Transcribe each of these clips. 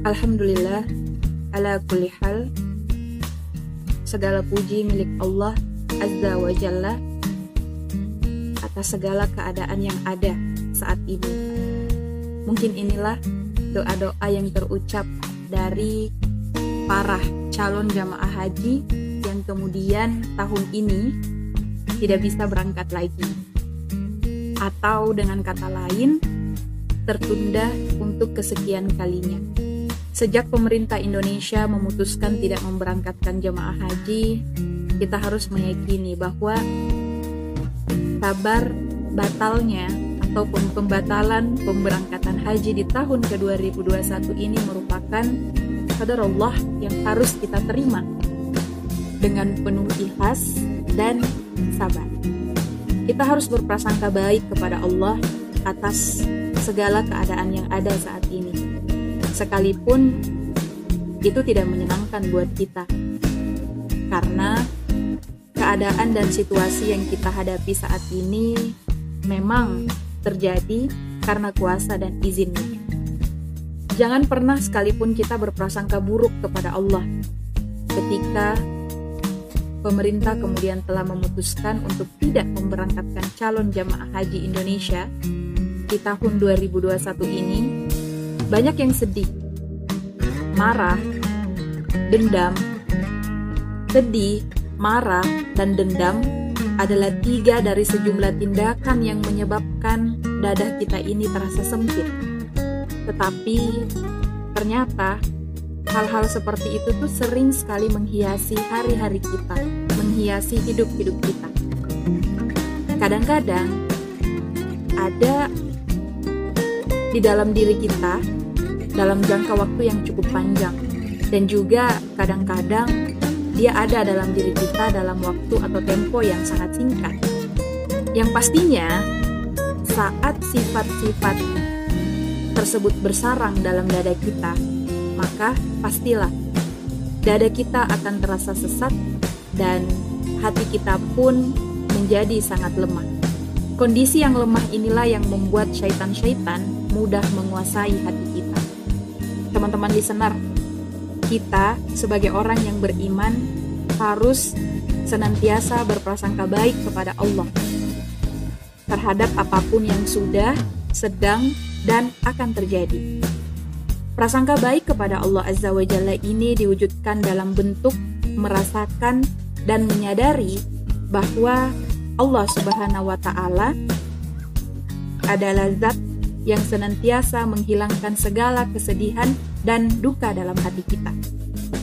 Alhamdulillah ala kulli hal segala puji milik Allah Azza wa Jalla atas segala keadaan yang ada saat ini. Mungkin inilah doa-doa yang terucap dari para calon jamaah haji yang kemudian tahun ini tidak bisa berangkat lagi. Atau dengan kata lain, tertunda untuk kesekian kalinya. Sejak pemerintah Indonesia memutuskan tidak memberangkatkan jemaah haji, kita harus meyakini bahwa kabar batalnya ataupun pembatalan pemberangkatan haji di tahun ke-2021 ini merupakan kadar Allah yang harus kita terima dengan penuh ikhlas dan sabar. Kita harus berprasangka baik kepada Allah atas segala keadaan yang ada saat ini sekalipun itu tidak menyenangkan buat kita. Karena keadaan dan situasi yang kita hadapi saat ini memang terjadi karena kuasa dan izinnya. Jangan pernah sekalipun kita berprasangka buruk kepada Allah ketika pemerintah kemudian telah memutuskan untuk tidak memberangkatkan calon jamaah haji Indonesia di tahun 2021 ini banyak yang sedih, marah, dendam, sedih, marah, dan dendam adalah tiga dari sejumlah tindakan yang menyebabkan dada kita ini terasa sempit. Tetapi ternyata hal-hal seperti itu tuh sering sekali menghiasi hari-hari kita, menghiasi hidup-hidup kita. Kadang-kadang ada di dalam diri kita dalam jangka waktu yang cukup panjang dan juga kadang-kadang dia ada dalam diri kita dalam waktu atau tempo yang sangat singkat. Yang pastinya saat sifat-sifat tersebut bersarang dalam dada kita, maka pastilah dada kita akan terasa sesat dan hati kita pun menjadi sangat lemah. Kondisi yang lemah inilah yang membuat syaitan-syaitan mudah menguasai hati kita teman-teman listener, kita sebagai orang yang beriman harus senantiasa berprasangka baik kepada Allah terhadap apa pun yang sudah, sedang, dan akan terjadi. Prasangka baik kepada Allah Azza wa Jalla ini diwujudkan dalam bentuk merasakan dan menyadari bahwa Allah Subhanahu wa taala adalah zat yang senantiasa menghilangkan segala kesedihan dan duka dalam hati kita.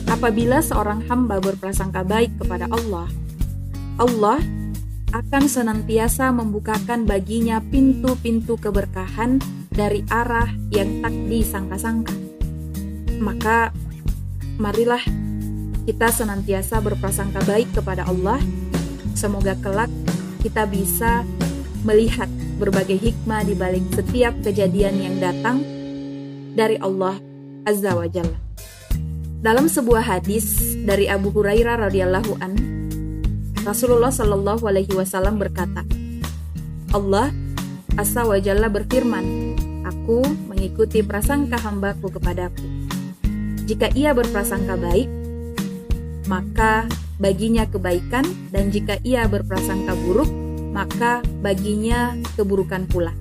Apabila seorang hamba berprasangka baik kepada Allah, Allah akan senantiasa membukakan baginya pintu-pintu keberkahan dari arah yang tak disangka-sangka. Maka, marilah kita senantiasa berprasangka baik kepada Allah. Semoga kelak kita bisa melihat berbagai hikmah di balik setiap kejadian yang datang dari Allah Azza wa Jalla. Dalam sebuah hadis dari Abu Hurairah radhiyallahu an, Rasulullah shallallahu alaihi wasallam berkata, Allah Azza wa Jalla berfirman, Aku mengikuti prasangka hambaku kepadaku. Jika ia berprasangka baik, maka baginya kebaikan dan jika ia berprasangka buruk, maka baginya keburukan pula.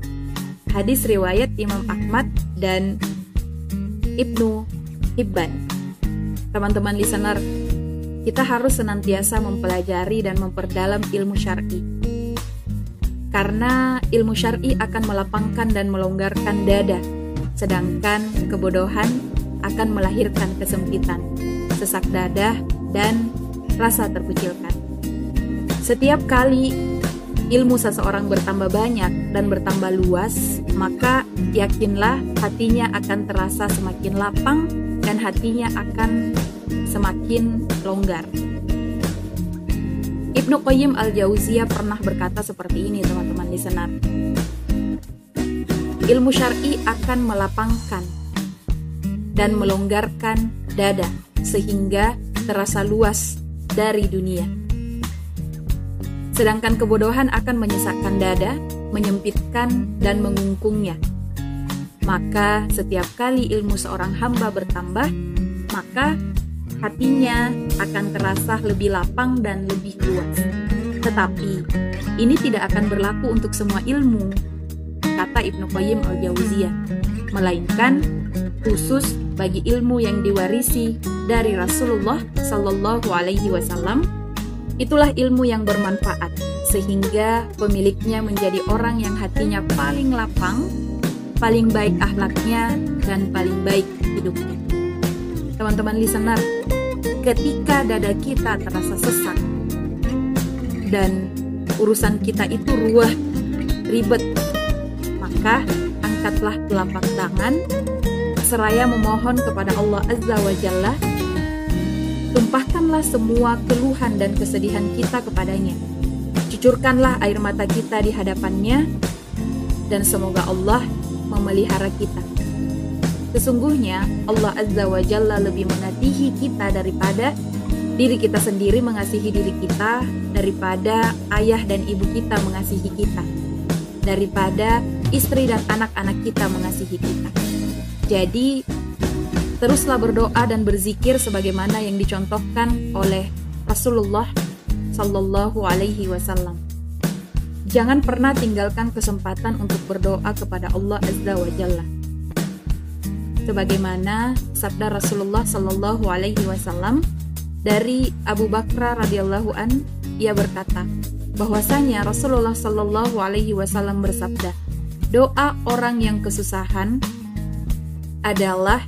Hadis riwayat Imam Ahmad dan Ibnu Hibban. Teman-teman listener, kita harus senantiasa mempelajari dan memperdalam ilmu syar'i. Karena ilmu syar'i akan melapangkan dan melonggarkan dada, sedangkan kebodohan akan melahirkan kesempitan, sesak dada, dan rasa terkucilkan. Setiap kali ilmu seseorang bertambah banyak dan bertambah luas, maka yakinlah hatinya akan terasa semakin lapang dan hatinya akan semakin longgar. Ibnu Qayyim al-Jauziyah pernah berkata seperti ini teman-teman listener. Ilmu syar'i akan melapangkan dan melonggarkan dada sehingga terasa luas dari dunia sedangkan kebodohan akan menyesakkan dada, menyempitkan, dan mengungkungnya. Maka setiap kali ilmu seorang hamba bertambah, maka hatinya akan terasa lebih lapang dan lebih luas. Tetapi ini tidak akan berlaku untuk semua ilmu, kata Ibnu Qayyim al-Jauziyah, melainkan khusus bagi ilmu yang diwarisi dari Rasulullah Shallallahu Alaihi Wasallam. Itulah ilmu yang bermanfaat, sehingga pemiliknya menjadi orang yang hatinya paling lapang, paling baik akhlaknya, dan paling baik hidupnya. Teman-teman listener, ketika dada kita terasa sesak dan urusan kita itu ruah, ribet, maka angkatlah telapak tangan seraya memohon kepada Allah Azza wa Jalla, tumpahkanlah semua keluhan dan kesedihan kita kepadanya. Cucurkanlah air mata kita di hadapannya, dan semoga Allah memelihara kita. Sesungguhnya Allah Azza wa Jalla lebih mengasihi kita daripada diri kita sendiri mengasihi diri kita, daripada ayah dan ibu kita mengasihi kita, daripada istri dan anak-anak kita mengasihi kita. Jadi, teruslah berdoa dan berzikir sebagaimana yang dicontohkan oleh Rasulullah Sallallahu Alaihi Wasallam. Jangan pernah tinggalkan kesempatan untuk berdoa kepada Allah Azza wa Jalla. Sebagaimana sabda Rasulullah Sallallahu Alaihi Wasallam dari Abu Bakar radhiyallahu an, ia berkata bahwasanya Rasulullah Sallallahu Alaihi Wasallam bersabda, doa orang yang kesusahan adalah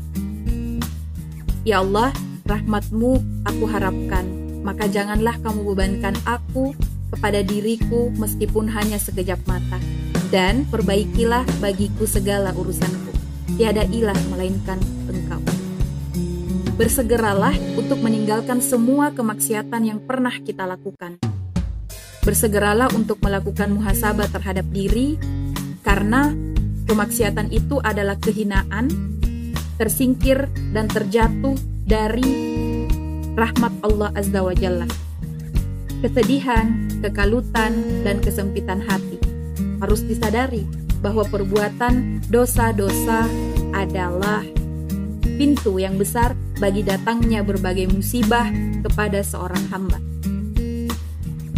Ya Allah, rahmatmu aku harapkan, maka janganlah kamu bebankan aku kepada diriku meskipun hanya sekejap mata. Dan perbaikilah bagiku segala urusanku. Tiada ilah melainkan engkau. Bersegeralah untuk meninggalkan semua kemaksiatan yang pernah kita lakukan. Bersegeralah untuk melakukan muhasabah terhadap diri, karena kemaksiatan itu adalah kehinaan tersingkir dan terjatuh dari rahmat Allah Azza wa Jalla. Kesedihan, kekalutan, dan kesempitan hati harus disadari bahwa perbuatan dosa-dosa adalah pintu yang besar bagi datangnya berbagai musibah kepada seorang hamba.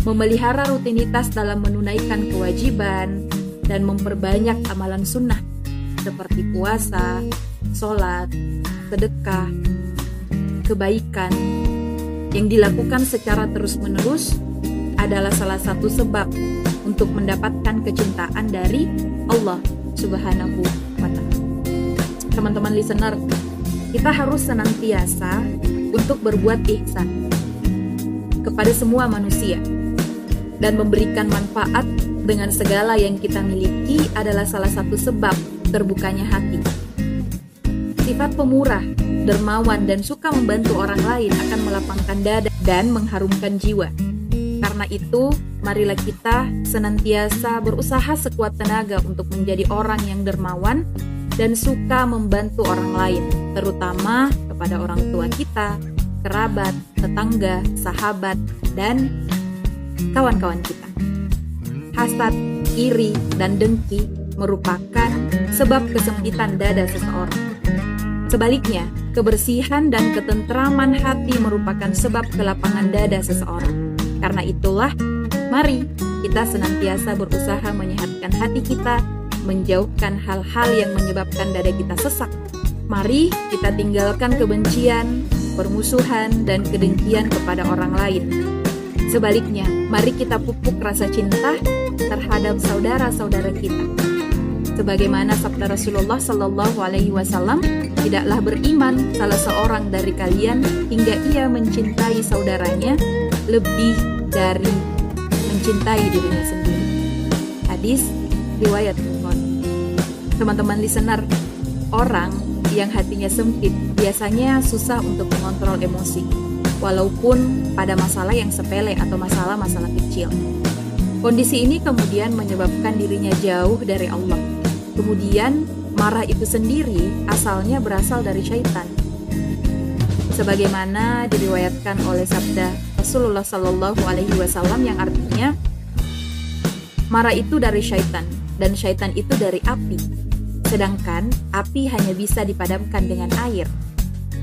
Memelihara rutinitas dalam menunaikan kewajiban dan memperbanyak amalan sunnah seperti puasa, sholat, sedekah, kebaikan yang dilakukan secara terus-menerus adalah salah satu sebab untuk mendapatkan kecintaan dari Allah Subhanahu wa Ta'ala. Teman-teman listener, kita harus senantiasa untuk berbuat ihsan kepada semua manusia dan memberikan manfaat dengan segala yang kita miliki adalah salah satu sebab terbukanya hati Sifat pemurah, dermawan, dan suka membantu orang lain akan melapangkan dada dan mengharumkan jiwa. Karena itu, marilah kita senantiasa berusaha sekuat tenaga untuk menjadi orang yang dermawan dan suka membantu orang lain, terutama kepada orang tua kita, kerabat, tetangga, sahabat, dan kawan-kawan kita. Hasad, iri, dan dengki merupakan sebab kesempitan dada seseorang. Sebaliknya, kebersihan dan ketentraman hati merupakan sebab kelapangan dada seseorang. Karena itulah, mari kita senantiasa berusaha menyehatkan hati kita, menjauhkan hal-hal yang menyebabkan dada kita sesak. Mari kita tinggalkan kebencian, permusuhan, dan kedengkian kepada orang lain. Sebaliknya, mari kita pupuk rasa cinta terhadap saudara-saudara kita sebagaimana sabda Rasulullah Shallallahu Alaihi Wasallam, tidaklah beriman salah seorang dari kalian hingga ia mencintai saudaranya lebih dari mencintai dirinya sendiri. Hadis riwayat Bukhari. Teman-teman listener, orang yang hatinya sempit biasanya susah untuk mengontrol emosi, walaupun pada masalah yang sepele atau masalah-masalah kecil. Kondisi ini kemudian menyebabkan dirinya jauh dari Allah Kemudian marah itu sendiri asalnya berasal dari syaitan. Sebagaimana diriwayatkan oleh sabda Rasulullah Shallallahu Alaihi Wasallam yang artinya marah itu dari syaitan dan syaitan itu dari api. sedangkan api hanya bisa dipadamkan dengan air.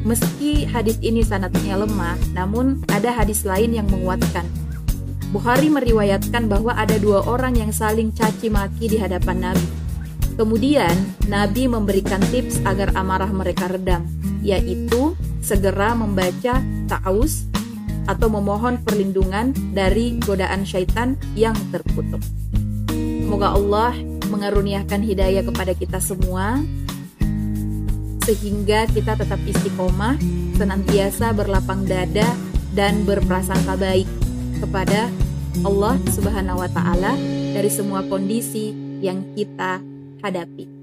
Meski hadis ini sanatnya lemah, namun ada hadis lain yang menguatkan. Bukhari meriwayatkan bahwa ada dua orang yang saling caci maki di hadapan Nabi. Kemudian, Nabi memberikan tips agar amarah mereka redam, yaitu segera membaca ta'awuz atau memohon perlindungan dari godaan syaitan yang terkutuk. Semoga Allah mengaruniakan hidayah kepada kita semua sehingga kita tetap istiqomah, senantiasa berlapang dada dan berprasangka baik kepada Allah Subhanahu wa taala dari semua kondisi yang kita hadapi.